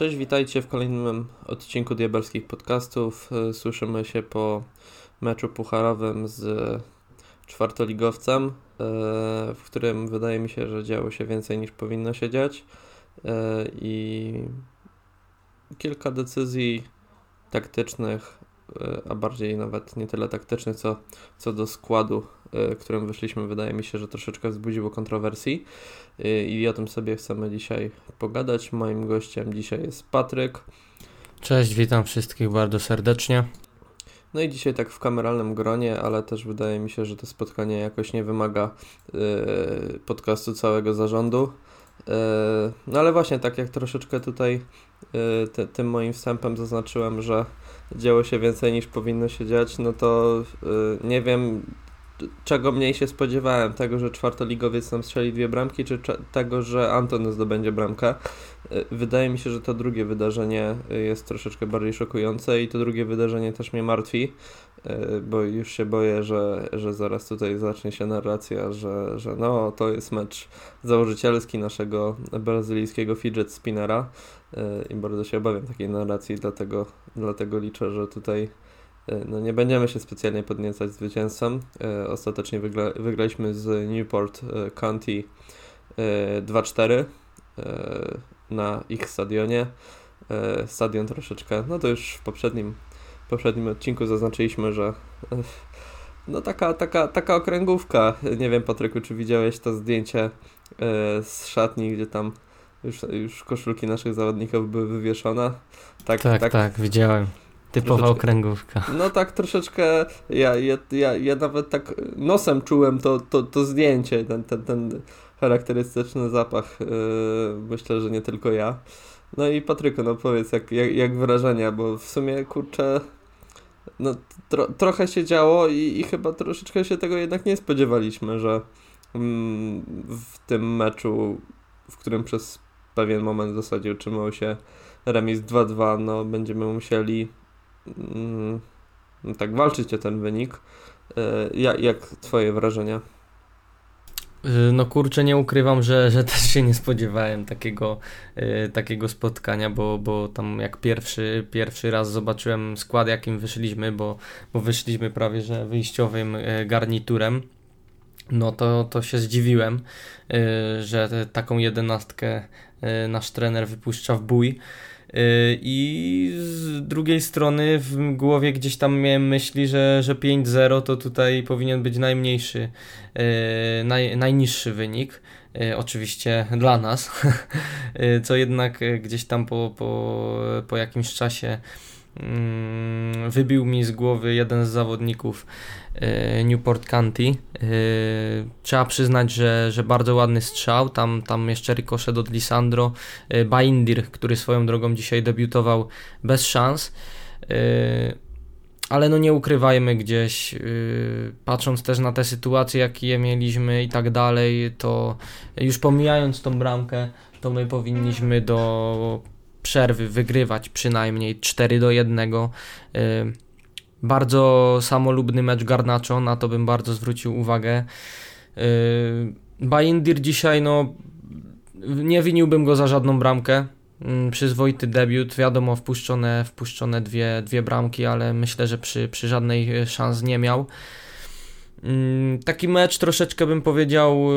Cześć, witajcie w kolejnym odcinku Diabelskich Podcastów. E, słyszymy się po meczu pucharowym z czwartoligowcem, e, w którym wydaje mi się, że działo się więcej niż powinno się dziać e, i kilka decyzji taktycznych, a bardziej nawet nie tyle taktycznych, co, co do składu, którym wyszliśmy, wydaje mi się, że troszeczkę wzbudziło kontrowersji i o tym sobie chcemy dzisiaj pogadać. Moim gościem dzisiaj jest Patryk. Cześć, witam wszystkich bardzo serdecznie. No i dzisiaj tak w kameralnym gronie, ale też wydaje mi się, że to spotkanie jakoś nie wymaga podcastu całego zarządu. No ale właśnie tak jak troszeczkę tutaj tym moim wstępem zaznaczyłem, że działo się więcej niż powinno się dziać, no to yy, nie wiem czego mniej się spodziewałem, tego, że czwartoligowiec nam strzeli dwie bramki, czy tego, że Anton zdobędzie bramkę. Y, wydaje mi się, że to drugie wydarzenie jest troszeczkę bardziej szokujące i to drugie wydarzenie też mnie martwi, y, bo już się boję, że, że zaraz tutaj zacznie się narracja, że, że no to jest mecz założycielski naszego brazylijskiego fidget spinnera i bardzo się obawiam takiej narracji, dlatego, dlatego liczę, że tutaj E, no nie będziemy się specjalnie podniecać zwycięzcą. E, ostatecznie wygra, wygraliśmy z Newport e, County 2-4 na ich stadionie. Stadion troszeczkę, no to już w poprzednim, poprzednim odcinku zaznaczyliśmy, że no taka, taka, taka okręgówka. Nie wiem Patryku, czy widziałeś to zdjęcie z szatni, gdzie tam już, już koszulki naszych zawodników były wywieszone. Tak, tak, tak, tak widziałem. Typowa okręgówka. No tak troszeczkę, ja, ja, ja, ja nawet tak nosem czułem to, to, to zdjęcie, ten, ten, ten charakterystyczny zapach. Yy, myślę, że nie tylko ja. No i Patryku, no powiedz, jak, jak, jak wrażenia, bo w sumie kurczę, no tro, trochę się działo i, i chyba troszeczkę się tego jednak nie spodziewaliśmy, że mm, w tym meczu, w którym przez pewien moment w zasadzie utrzymał się remis 2-2, no będziemy musieli tak walczyć o ten wynik. E, jak, jak twoje wrażenia? Y, no kurczę, nie ukrywam, że, że też się nie spodziewałem takiego, y, takiego spotkania, bo, bo tam jak pierwszy, pierwszy raz zobaczyłem skład, jakim wyszliśmy, bo, bo wyszliśmy prawie że wyjściowym garniturem, no to, to się zdziwiłem, że taką jedenastkę nasz trener wypuszcza w bój. Y, I z drugiej strony w głowie gdzieś tam miałem myśli, że, że 5-0 to tutaj powinien być najmniejszy, y, naj, najniższy wynik. Y, oczywiście dla nas, co jednak gdzieś tam po, po, po jakimś czasie mm, wybił mi z głowy jeden z zawodników Newport County. E, trzeba przyznać, że, że bardzo ładny strzał. Tam, tam jeszcze rikoszet od Lisandro. E, Baindir, który swoją drogą dzisiaj debiutował bez szans. Ale no nie ukrywajmy gdzieś, patrząc też na te sytuacje, jakie mieliśmy i tak dalej, to już pomijając tą bramkę, to my powinniśmy do przerwy wygrywać przynajmniej 4 do 1. Bardzo samolubny mecz Garnacho, na to bym bardzo zwrócił uwagę. Yy, Baindir dzisiaj, no, nie winiłbym go za żadną bramkę. Yy, przyzwoity debiut, wiadomo, wpuszczone, wpuszczone dwie, dwie bramki, ale myślę, że przy, przy żadnej szans nie miał. Yy, taki mecz troszeczkę bym powiedział,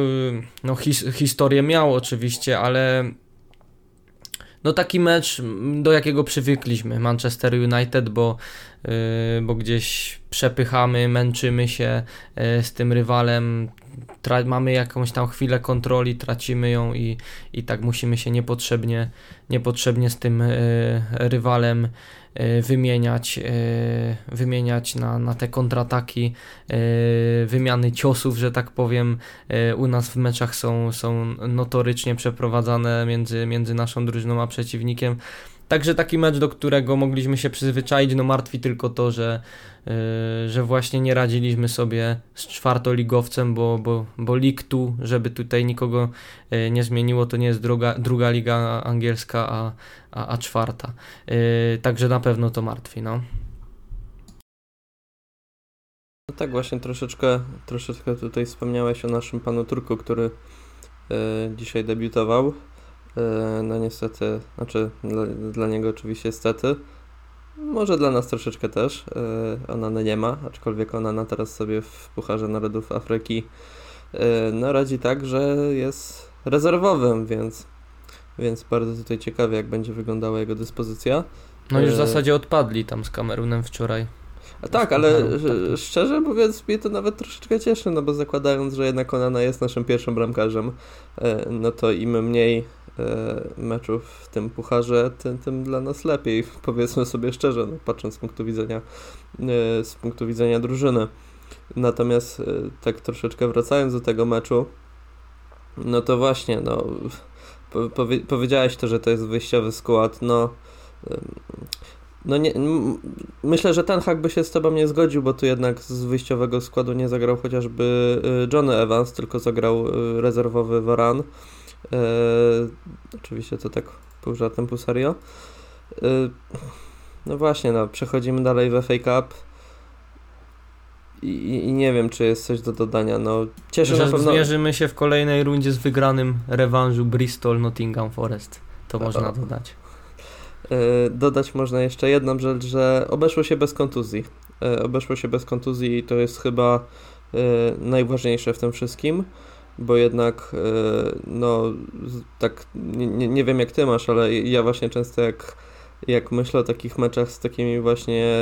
no his, historię miał oczywiście, ale no taki mecz, do jakiego przywykliśmy Manchester United, bo, yy, bo gdzieś przepychamy, męczymy się yy, z tym rywalem, mamy jakąś tam chwilę kontroli, tracimy ją i, i tak musimy się niepotrzebnie, niepotrzebnie z tym yy, rywalem wymieniać, e, wymieniać na, na te kontrataki, e, wymiany ciosów, że tak powiem. U nas w meczach są, są notorycznie przeprowadzane między, między naszą drużyną a przeciwnikiem. Także taki mecz, do którego mogliśmy się przyzwyczaić, no martwi tylko to, że, yy, że właśnie nie radziliśmy sobie z czwartoligowcem, bo, bo, bo League tu, żeby tutaj nikogo yy, nie zmieniło, to nie jest druga, druga liga angielska, a, a, a czwarta. Yy, także na pewno to martwi, no. No tak, właśnie troszeczkę, troszeczkę tutaj wspomniałeś o naszym panu Turku, który yy, dzisiaj debiutował. No niestety, znaczy dla, dla niego oczywiście stety, może dla nas troszeczkę też. Onana nie ma, aczkolwiek Onana teraz sobie w Pucharze Narodów Afryki no radzi tak, że jest rezerwowym, więc, więc bardzo tutaj ciekawie, jak będzie wyglądała jego dyspozycja. No już w zasadzie odpadli tam z Kamerunem wczoraj. A tak, ale szczerze mówiąc, mnie to nawet troszeczkę cieszy, no bo zakładając, że jednak Onana jest naszym pierwszym bramkarzem, no to im mniej meczów w tym pucharze, tym, tym dla nas lepiej, powiedzmy sobie szczerze, no, patrząc z punktu widzenia z punktu widzenia drużyny. Natomiast tak troszeczkę wracając do tego meczu, no to właśnie, no powie, powiedziałeś to, że to jest wyjściowy skład, no no nie, myślę, że ten hak by się z tobą nie zgodził, bo tu jednak z wyjściowego składu nie zagrał chociażby y, Johnny Evans, tylko zagrał y, rezerwowy Varan. E, oczywiście to tak pół żartem, pół serio. No właśnie, no, przechodzimy dalej w FA Cup. I, I, nie wiem, czy jest coś do dodania. No, cieszę na pewno... zmierzymy się w kolejnej rundzie z wygranym rewanżu Bristol Nottingham Forest. To można dodać. E, dodać można jeszcze jedną rzecz, że obeszło się bez kontuzji. E, obeszło się bez kontuzji i to jest chyba e, najważniejsze w tym wszystkim, bo jednak no tak nie, nie wiem jak ty masz, ale ja właśnie często jak, jak myślę o takich meczach z takimi właśnie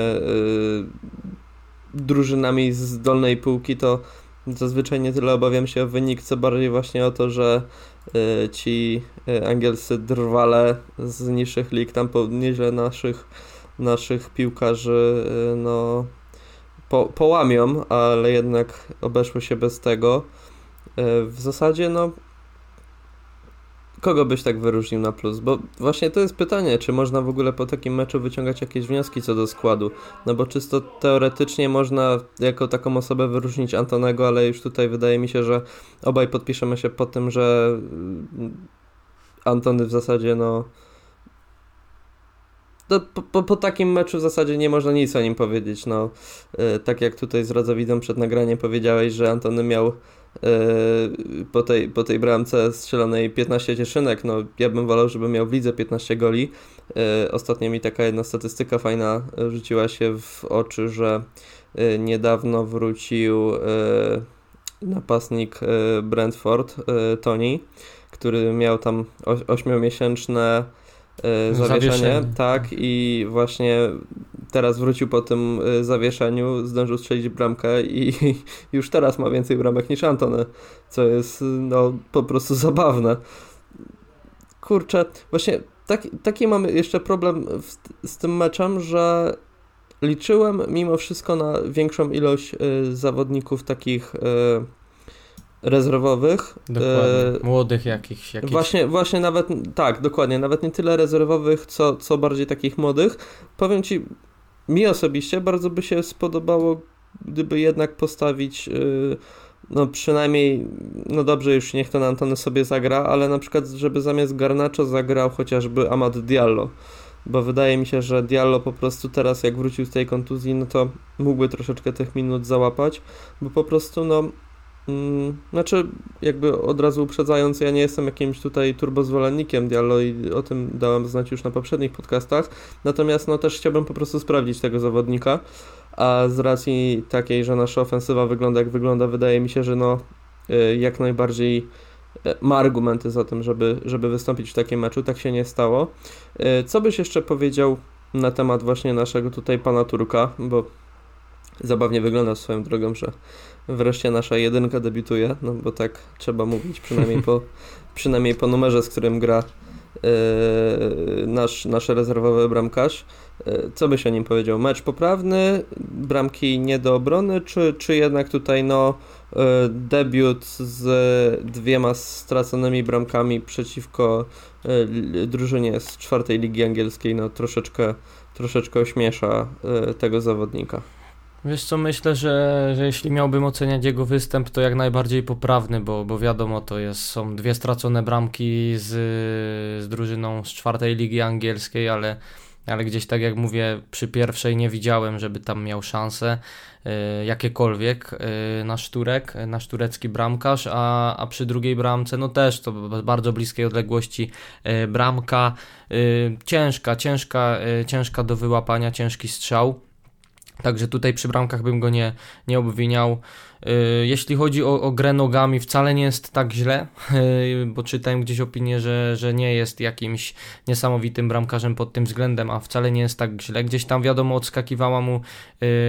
drużynami z dolnej półki, to zazwyczaj nie tyle obawiam się o wynik, co bardziej właśnie o to, że ci y, angielscy drwale z niższych lig tam nieźle naszych, naszych piłkarzy y, no, po, połamią, ale jednak obeszło się bez tego. W zasadzie no Kogo byś tak wyróżnił na plus? Bo właśnie to jest pytanie, czy można w ogóle po takim meczu wyciągać jakieś wnioski co do składu? No bo czysto teoretycznie można jako taką osobę wyróżnić Antonego, ale już tutaj wydaje mi się, że obaj podpiszemy się po tym, że mm, Antony w zasadzie no no, po, po, po, takim meczu w zasadzie nie można nic o nim powiedzieć. No, yy, tak jak tutaj z Radzowidą przed nagraniem powiedziałeś, że Antony miał po, tej, po tej bramce strzelonej 15 cieszynek. No, ja bym wolał, żeby miał w lidze 15 goli. Yy, ostatnio mi taka jedna statystyka fajna rzuciła się w oczy, że niedawno wrócił napastnik Brentford, Tony, który miał tam 8-miesięczne E, zawieszenie, zawieszenie, tak, i właśnie teraz wrócił po tym e, zawieszeniu, zdążył strzelić bramkę i już teraz ma więcej bramek niż Antony, co jest no po prostu zabawne. Kurczę, właśnie taki, taki mamy jeszcze problem w, z tym meczem, że liczyłem mimo wszystko na większą ilość y, zawodników takich y, rezerwowych. Dokładnie. E, Młodych jakichś, jakichś. Właśnie, właśnie nawet, tak, dokładnie, nawet nie tyle rezerwowych, co, co bardziej takich młodych. Powiem Ci, mi osobiście bardzo by się spodobało, gdyby jednak postawić, yy, no przynajmniej, no dobrze, już niech to na Antony sobie zagra, ale na przykład, żeby zamiast Garnacho zagrał chociażby Amad Diallo bo wydaje mi się, że Diallo po prostu teraz jak wrócił z tej kontuzji, no to mógłby troszeczkę tych minut załapać, bo po prostu no znaczy, jakby od razu uprzedzając, ja nie jestem jakimś tutaj turbozwolennikiem Diallo i o tym dałem znać już na poprzednich podcastach, natomiast no też chciałbym po prostu sprawdzić tego zawodnika, a z racji takiej, że nasza ofensywa wygląda jak wygląda, wydaje mi się, że no y, jak najbardziej y, ma argumenty za tym, żeby, żeby wystąpić w takim meczu, tak się nie stało. Y, co byś jeszcze powiedział na temat właśnie naszego tutaj pana Turka, bo zabawnie wygląda swoją drogą, że wreszcie nasza jedynka debiutuje, no bo tak trzeba mówić, przynajmniej po, przynajmniej po numerze, z którym gra yy, nasz, nasz rezerwowy bramkarz. Yy, co byś o nim powiedział? Mecz poprawny, bramki nie do obrony, czy, czy jednak tutaj no yy, debiut z dwiema straconymi bramkami przeciwko drużynie z czwartej ligi angielskiej no troszeczkę, troszeczkę ośmiesza tego zawodnika? Wiesz co, myślę, że, że jeśli miałbym oceniać jego występ, to jak najbardziej poprawny, bo, bo wiadomo, to jest, są dwie stracone bramki z, z drużyną z czwartej ligi angielskiej, ale ale gdzieś tak jak mówię, przy pierwszej nie widziałem, żeby tam miał szansę y, jakiekolwiek y, na szturek, na szturecki bramkarz, a, a przy drugiej bramce, no też to bardzo bliskiej odległości y, bramka, ciężka, ciężka, ciężka do wyłapania, ciężki strzał. Także tutaj przy bramkach bym go nie, nie obwiniał. Y, jeśli chodzi o, o grę nogami, wcale nie jest tak źle, y, bo czytałem gdzieś opinię, że, że nie jest jakimś niesamowitym bramkarzem pod tym względem, a wcale nie jest tak źle. Gdzieś tam wiadomo, odskakiwała mu,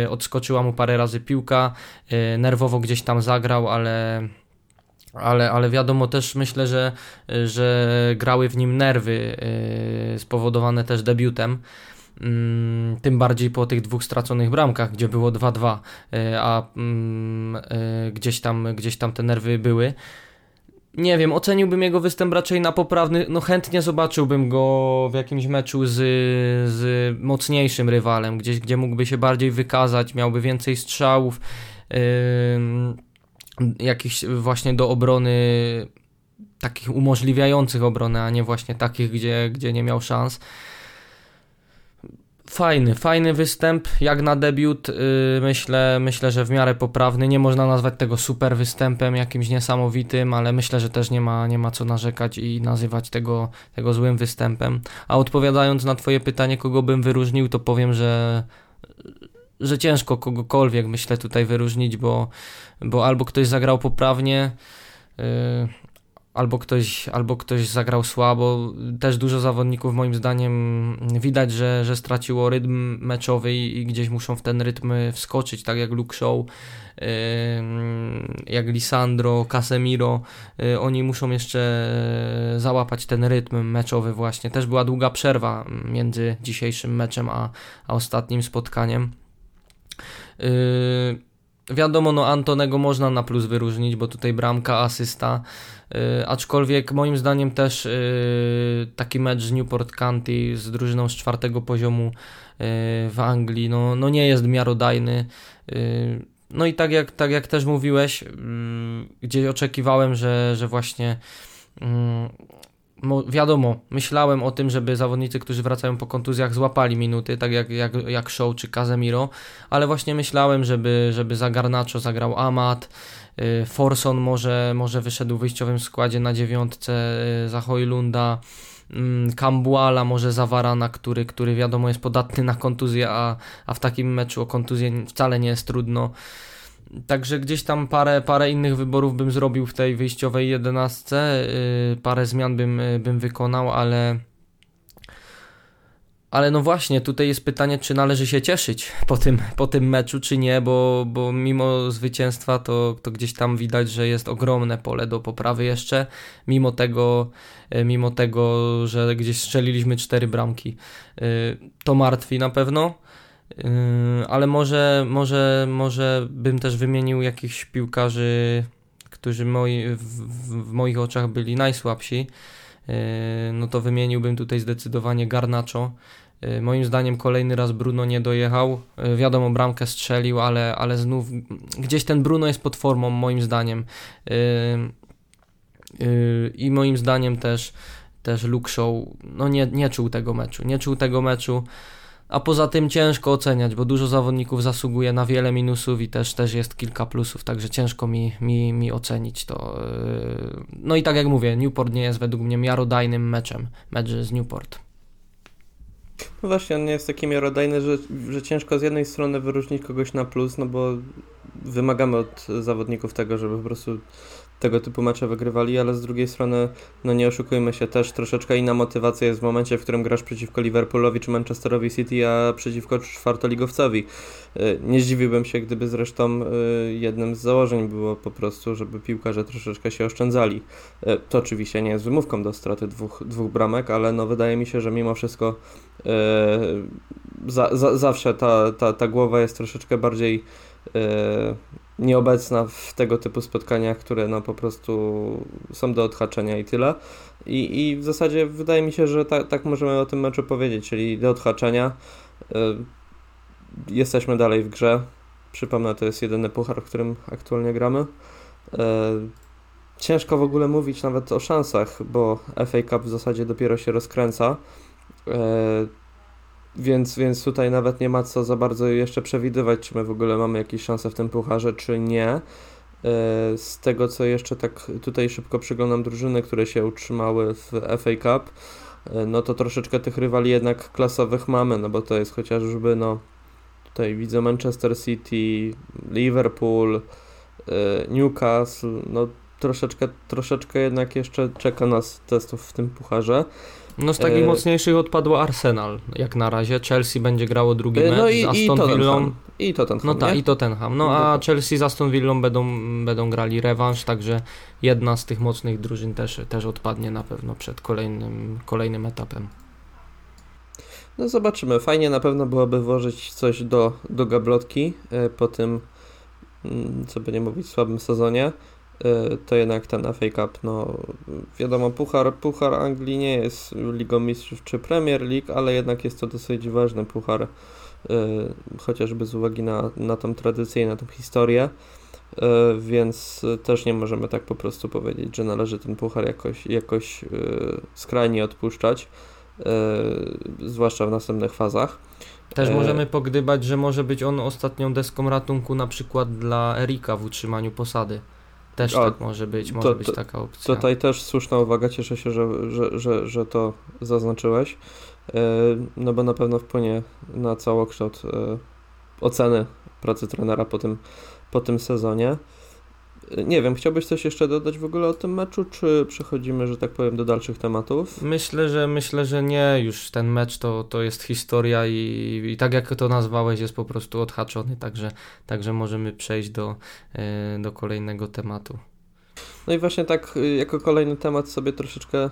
y, odskoczyła mu parę razy piłka, nerwowo gdzieś tam zagrał, ale ale, ale wiadomo też myślę, że, że grały w nim nerwy spowodowane też debiutem. Mm, tym bardziej po tych dwóch straconych bramkach, gdzie było 2-2, e, a mm, e, gdzieś tam, gdzieś tam te nerwy były. Nie wiem, oceniłbym jego występ raczej na poprawny. No chętnie zobaczyłbym go w jakimś meczu z, z mocniejszym rywalem, gdzieś, gdzie mógłby się bardziej wykazać, miałby więcej strzałów, yy, jakichś właśnie do obrony, takich umożliwiających obronę, a nie właśnie takich, gdzie, gdzie nie miał szans. Fajny, fajny występ, jak na debiut, yy, myślę, myślę, że w miarę poprawny, nie można nazwać tego super występem, jakimś niesamowitym, ale myślę, że też nie ma, nie ma co narzekać i nazywać tego, tego złym występem. A odpowiadając na twoje pytanie, kogo bym wyróżnił, to powiem, że że ciężko kogokolwiek myślę tutaj wyróżnić, bo, bo albo ktoś zagrał poprawnie, yy, albo ktoś, albo ktoś zagrał słabo. Też dużo zawodników moim zdaniem widać, że, że straciło rytm meczowy i, gdzieś muszą w ten rytm wskoczyć, tak jak Luke Show, jak Lisandro, Casemiro. Yy, oni muszą jeszcze załapać ten rytm meczowy właśnie. Też była długa przerwa między dzisiejszym meczem a, a ostatnim spotkaniem. Yy, wiadomo, no Antonego można na plus wyróżnić, bo tutaj bramka, asysta, Y, aczkolwiek moim zdaniem też y, taki mecz z Newport County z drużyną z czwartego poziomu y, w Anglii no, no nie jest miarodajny. No i tak jak, tak jak też mówiłeś, gdzie oczekiwałem, że, że właśnie wiadomo, myślałem o tym, żeby zawodnicy, którzy wracają po kontuzjach, złapali minuty, tak jak, jak, jak Show czy Casemiro, ale właśnie myślałem, żeby, żeby za Garnacho zagrał Amat, Y, Forson może, może wyszedł w wyjściowym składzie na dziewiątce y, za Hojlunda. Kambuala mm, może Zawarana, który, który wiadomo jest podatny na kontuzję, a, a w takim meczu o kontuzję wcale nie jest trudno. Także gdzieś tam parę, parę innych wyborów bym zrobił w tej wyjściowej jedenastce, yy, parę zmian bym, bym wykonał, ale ale no właśnie, tutaj jest pytanie, czy należy się cieszyć po tym, po tym meczu, czy nie, bo, bo mimo zwycięstwa to, to gdzieś tam widać, że jest ogromne pole do poprawy jeszcze, mimo tego, e, mimo tego, że gdzieś strzeliliśmy cztery bramki. To martwi na pewno, ale może, może, może bym też wymienił jakichś piłkarzy, którzy moi, w, w moich oczach byli najsłabsi. No to wymieniłbym tutaj zdecydowanie Garnacho, Y, moim zdaniem kolejny raz Bruno nie dojechał. Wiadomo, bramkę strzelił, ale, ale znów gdzieś ten Bruno jest pod formą, moim zdaniem. I moim zdaniem też, też Luke Show no nie, nie czuł tego meczu. Nie czuł tego meczu. A poza tym ciężko oceniać, bo dużo zawodników zasługuje na wiele minusów i też, też jest kilka plusów, także ciężko mi, mi, mi ocenić to. No i tak jak mówię, Newport nie jest według mnie miarodajnym meczem, mecz z Newport. No właśnie, on nie jest taki miarodajny, że, że ciężko z jednej strony wyróżnić kogoś na plus, no bo wymagamy od zawodników tego, żeby po prostu tego typu mecze wygrywali, ale z drugiej strony, no nie oszukujmy się, też troszeczkę inna motywacja jest w momencie, w którym grasz przeciwko Liverpoolowi czy Manchesterowi City, a przeciwko czwartoligowcowi. Y, nie zdziwiłbym się, gdyby zresztą y, jednym z założeń było po prostu, żeby piłkarze troszeczkę się oszczędzali. Y, to oczywiście nie jest wymówką do straty dwóch, dwóch bramek, ale no wydaje mi się, że mimo wszystko za, za, zawsze ta, ta, ta głowa jest troszeczkę bardziej nieobecna w tego typu spotkaniach, które no po prostu są do odhaczenia i tyle. I, i w zasadzie wydaje mi się, że ta, tak możemy o tym meczu powiedzieć, czyli do odhaczenia. Y, jesteśmy dalej w grze. Przypomnę, to jest jedyny puchar, w którym aktualnie gramy. Y, ciężko w ogóle mówić nawet o szansach, bo FA Cup w zasadzie dopiero się rozkręca. Y, więc, więc tutaj nawet nie ma co za bardzo jeszcze przewidywać, czy my w ogóle mamy jakieś szanse w tym pucharze, czy nie. E, z tego co jeszcze tak tutaj szybko przyglądam drużyny, które się utrzymały w FA Cup, e, no to troszeczkę tych rywali jednak klasowych mamy, no bo to jest chociażby no tutaj widzę Manchester City, Liverpool, Newcastle, no troszeczkę, troszeczkę jednak jeszcze czeka nas testów w tym pucharze. No z takich e... mocniejszych odpadło Arsenal, jak na razie. Chelsea będzie grało drugi e, no mecz i, z Aston i Villą. I Tottenham, No tak, i Tottenham. No a Chelsea z Aston Villą będą, będą grali rewanż, także jedna z tych mocnych drużyn też, też odpadnie na pewno przed kolejnym, kolejnym etapem. No zobaczymy. Fajnie na pewno byłoby włożyć coś do, do gablotki e, po tym, mm, co by nie mówić, słabym sezonie. Y, to jednak ten FA Cup, no wiadomo, Puchar, Puchar Anglii nie jest Ligą Mistrzów czy Premier League, ale jednak jest to dosyć ważny puchar, y, chociażby z uwagi na, na tą tradycję i na tą historię, y, więc też nie możemy tak po prostu powiedzieć, że należy ten puchar jakoś, jakoś skrajnie odpuszczać, zwłaszcza w następnych fazach. Też możemy pogdybać, że może być on ostatnią deską ratunku na przykład dla Erika w utrzymaniu posady. Też o, tak może być, może to, być taka opcja. Tutaj też słuszna uwaga, cieszę się, że, że, że, że to zaznaczyłeś, e, no bo na pewno wpłynie na całokształt e, oceny pracy trenera po tym, po tym sezonie. Nie wiem, chciałbyś coś jeszcze dodać w ogóle o tym meczu, czy przechodzimy, że tak powiem, do dalszych tematów? Myślę, że myślę, że nie. Już ten mecz to, to jest historia i, i tak jak to nazwałeś, jest po prostu odhaczony, także, także możemy przejść do, e, do kolejnego tematu. No i właśnie tak, y, jako kolejny temat sobie troszeczkę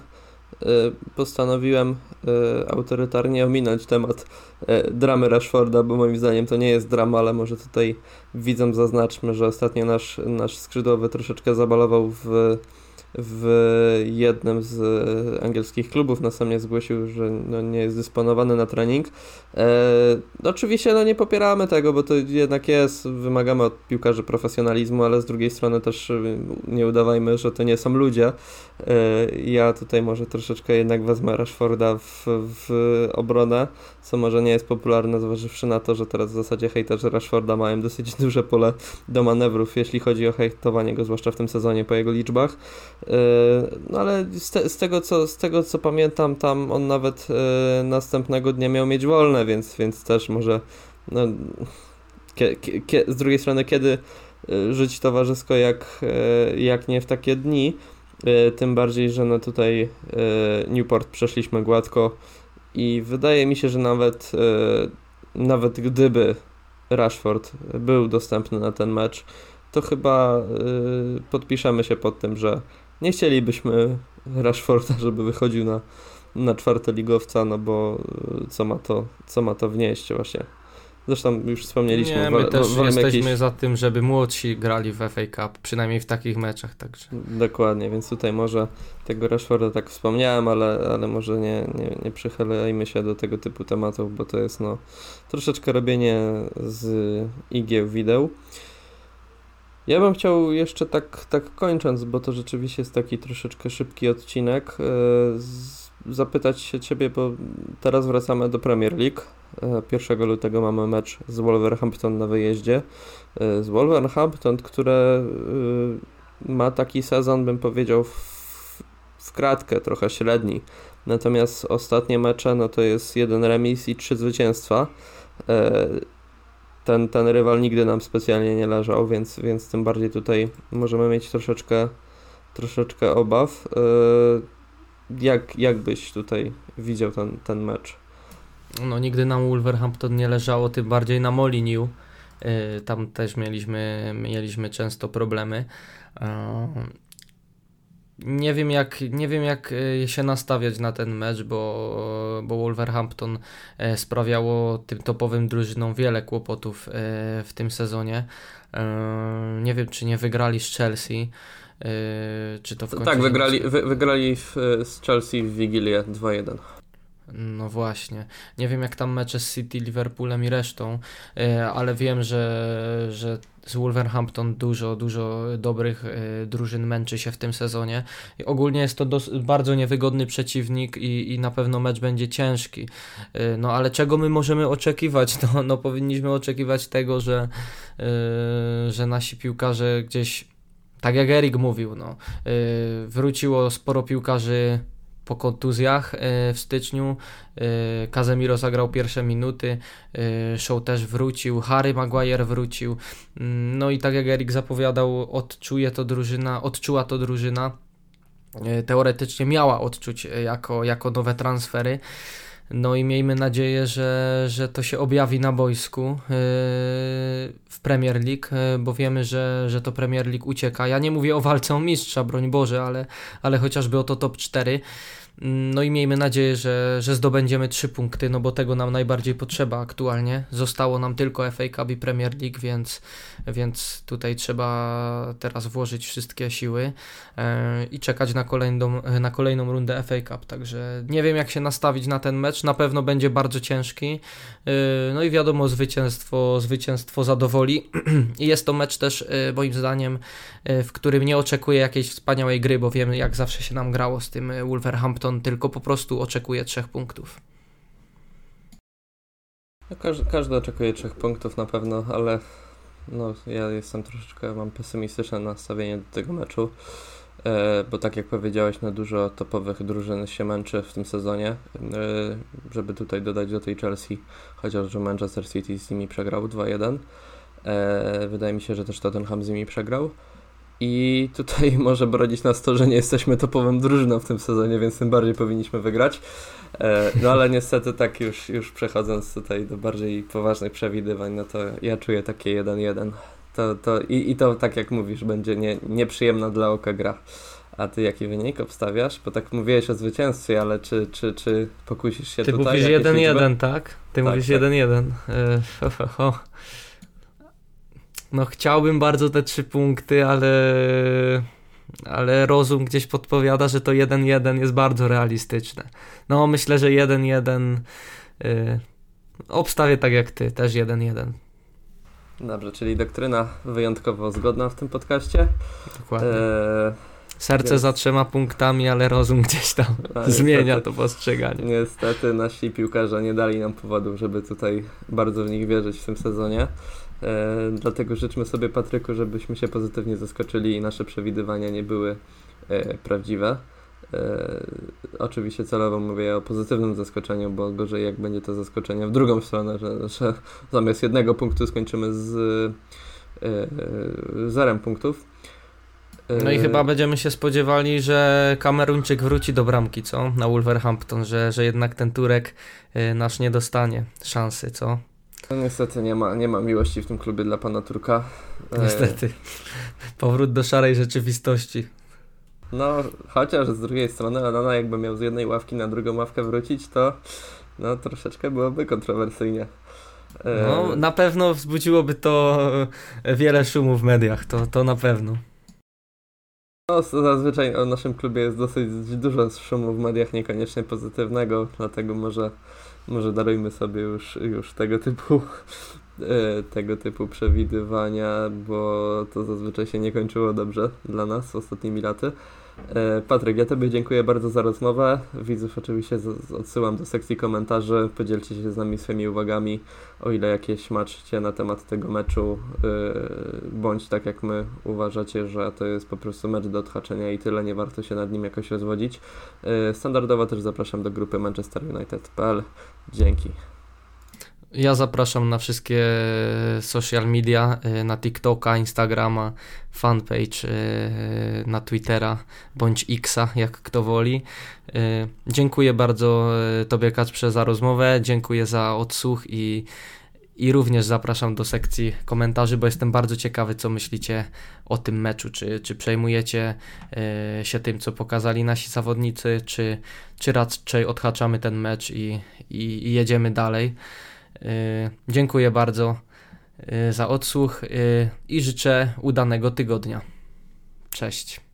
postanowiłem y, autorytarnie ominąć temat dramy Rashforda, bo moim zdaniem to nie jest drama, ale może tutaj widzom zaznaczmy, że ostatnio nasz, nasz skrzydłowy troszeczkę zabalował w w jednym z angielskich klubów następnie zgłosił, że no nie jest dysponowany na trening. E, oczywiście no nie popieramy tego, bo to jednak jest, wymagamy od piłkarzy profesjonalizmu, ale z drugiej strony też nie udawajmy, że to nie są ludzie. E, ja tutaj może troszeczkę jednak wezmę Rashforda w, w obronę, co może nie jest popularne, zważywszy na to, że teraz w zasadzie hejterzy Rashforda mają dosyć duże pole do manewrów, jeśli chodzi o hejtowanie go, zwłaszcza w tym sezonie po jego liczbach. E, no ale z, te, z, tego, co, z tego co pamiętam, tam on nawet e, następnego dnia miał mieć wolne, więc, więc też może no, z drugiej strony, kiedy żyć towarzysko, jak, jak nie w takie dni. Tym bardziej, że no tutaj Newport przeszliśmy gładko i wydaje mi się, że nawet, nawet gdyby Rashford był dostępny na ten mecz, to chyba podpiszemy się pod tym, że nie chcielibyśmy Rashforda, żeby wychodził na, na czwarte ligowca, no bo co ma to, co ma to wnieść właśnie. Zresztą już wspomnieliśmy. Nie, my też jesteśmy jakieś... za tym, żeby młodsi grali w FA Cup, przynajmniej w takich meczach. Także. Dokładnie, więc tutaj może tego Rashforda tak wspomniałem, ale, ale może nie, nie, nie przychylajmy się do tego typu tematów, bo to jest no troszeczkę robienie z igieł wideł. Ja bym chciał jeszcze tak, tak kończąc, bo to rzeczywiście jest taki troszeczkę szybki odcinek, yy, zapytać się Ciebie, bo teraz wracamy do Premier League. 1 lutego mamy mecz z Wolverhampton na wyjeździe. E, z Wolverhampton, które e, ma taki sezon, bym powiedział, w, w kratkę, trochę średni. Natomiast ostatnie mecze, no to jest jeden remis i trzy zwycięstwa. Ten, ten rywal nigdy nam specjalnie nie leżał, więc, więc tym bardziej tutaj możemy mieć troszeczkę, troszeczkę obaw. Jak, jak byś tutaj widział ten, ten mecz? no nigdy nam Wolverhampton nie leżało, tym bardziej na Moliniu. Yy, tam też mieliśmy, mieliśmy często problemy. Nie wiem, jak, nie wiem jak y, się nastawiać na ten mecz, bo, bo Wolverhampton y, sprawiało tym topowym drużynom wiele kłopotów y, w tym sezonie. Nie wiem, czy nie wygrali z Chelsea. Czy to w końcu tak, wygrali, wy, wygrali w, z Chelsea w Wigilię 2-1. No właśnie. Nie wiem jak tam mecze z City, Liverpoolem i resztą, e, ale wiem, że, że z Wolverhampton dużo, dużo dobrych e, drużyn męczy się w tym sezonie. Ogólnie jest to bardzo niewygodny przeciwnik i, i na pewno mecz będzie ciężki. E, no ale czego my możemy oczekiwać? No, no powinniśmy oczekiwać tego, że, że nasi piłkarze gdzieś, tak jak Erik mówił, no, wróciło sporo piłkarzy po kontuzjach e, w styczniu. Kazemiro zagrał pierwsze minuty, e, Show też wrócił, Harry Maguire wrócił. Mm, no i tak jak Erik zapowiadał, odczuje to drużyna, odczuła to drużyna. E, teoretycznie miała odczuć jako, jako nowe transfery. No i miejmy nadzieję, że, że to się objawi na boisku w Premier League, bo wiemy, że, że to Premier League ucieka. Ja nie mówię o walce o mistrza, broń Boże, ale, ale chociażby o to top 4. No i miejmy nadzieję, że, że zdobędziemy trzy punkty, no bo tego nam najbardziej potrzeba aktualnie. Zostało nam tylko FA Cup i Premier League, więc, więc tutaj trzeba teraz włożyć wszystkie siły e, i czekać na kolejną, na kolejną rundę FA Cup. Także nie wiem, jak się nastawić na ten mecz. Na pewno będzie bardzo ciężki. E, no i wiadomo, zwycięstwo, zwycięstwo zadowoli. I jest to mecz też, e, moim zdaniem, w którym nie oczekuję jakiejś wspaniałej gry, bo wiem, jak zawsze się nam grało z tym Wolverhampton, tylko po prostu oczekuję trzech punktów. No, każdy, każdy oczekuje trzech punktów na pewno, ale no, ja jestem troszeczkę, mam pesymistyczne nastawienie do tego meczu, e, bo tak jak powiedziałeś, no dużo topowych drużyn się męczy w tym sezonie, e, żeby tutaj dodać do tej Chelsea, chociaż Manchester City z nimi przegrał 2-1. E, wydaje mi się, że też Tottenham z nimi przegrał. I tutaj może brodzić nas to, że nie jesteśmy topową drużyną w tym sezonie, więc tym bardziej powinniśmy wygrać. E, no ale niestety tak już, już przechodząc tutaj do bardziej poważnych przewidywań, no to ja czuję takie 1-1. To, to, i, I to tak jak mówisz, będzie nie, nieprzyjemna dla oka gra. A ty jaki wynik obstawiasz? Bo tak mówiłeś o zwycięstwie, ale czy, czy, czy pokusisz się ty tutaj? Ty mówisz 1-1, tak? Ty tak, mówisz 1-1. Tak. No chciałbym bardzo te trzy punkty, ale ale rozum gdzieś podpowiada, że to 1-1 jest bardzo realistyczne. No myślę, że 1-1 yy, obstawię tak jak ty, też 1-1. Dobrze, czyli doktryna wyjątkowo zgodna w tym podcaście. Dokładnie. E, Serce więc... za trzema punktami, ale rozum gdzieś tam zmienia to postrzeganie. Niestety nasi piłkarze nie dali nam powodów, żeby tutaj bardzo w nich wierzyć w tym sezonie. E, dlatego życzmy sobie, Patryku, żebyśmy się pozytywnie zaskoczyli i nasze przewidywania nie były e, prawdziwe. E, oczywiście celowo mówię o pozytywnym zaskoczeniu, bo gorzej jak będzie to zaskoczenie w drugą stronę, że, że zamiast jednego punktu skończymy z zerem punktów. No i chyba będziemy się spodziewali, że Kameruńczyk wróci do bramki, co? Na Wolverhampton, że, że jednak ten Turek nasz nie dostanie szansy, co? No niestety nie ma, nie ma miłości w tym klubie dla pana Turka. E, niestety. Powrót do szarej rzeczywistości. No, chociaż z drugiej strony Alana jakby miał z jednej ławki na drugą ławkę wrócić, to no troszeczkę byłoby kontrowersyjnie. E, no, na pewno wzbudziłoby to wiele szumu w mediach, to, to na pewno. No, zazwyczaj o naszym klubie jest dosyć dużo szumu w mediach, niekoniecznie pozytywnego, dlatego może może darujmy sobie już, już tego typu e, tego typu przewidywania, bo to zazwyczaj się nie kończyło dobrze dla nas ostatnimi laty. E, Patryk, ja Tobie dziękuję bardzo za rozmowę. Widzów oczywiście odsyłam do sekcji komentarzy. Podzielcie się z nami swoimi uwagami, o ile jakieś macie na temat tego meczu, e, bądź tak jak my uważacie, że to jest po prostu mecz do odhaczenia i tyle, nie warto się nad nim jakoś rozwodzić. Standardowo też zapraszam do grupy manchesterunited.pl. Dzięki. Ja zapraszam na wszystkie social media, y, na TikToka, Instagrama, fanpage, y, na Twittera bądź Xa, jak kto woli. Y, dziękuję bardzo Tobie Kacprze za rozmowę, dziękuję za odsłuch i, i również zapraszam do sekcji komentarzy, bo jestem bardzo ciekawy, co myślicie o tym meczu. Czy, czy przejmujecie się tym, co pokazali nasi zawodnicy, czy, czy raczej odhaczamy ten mecz i, i, i jedziemy dalej. Y, dziękuję bardzo y, za odsłuch y, i życzę udanego tygodnia. Cześć.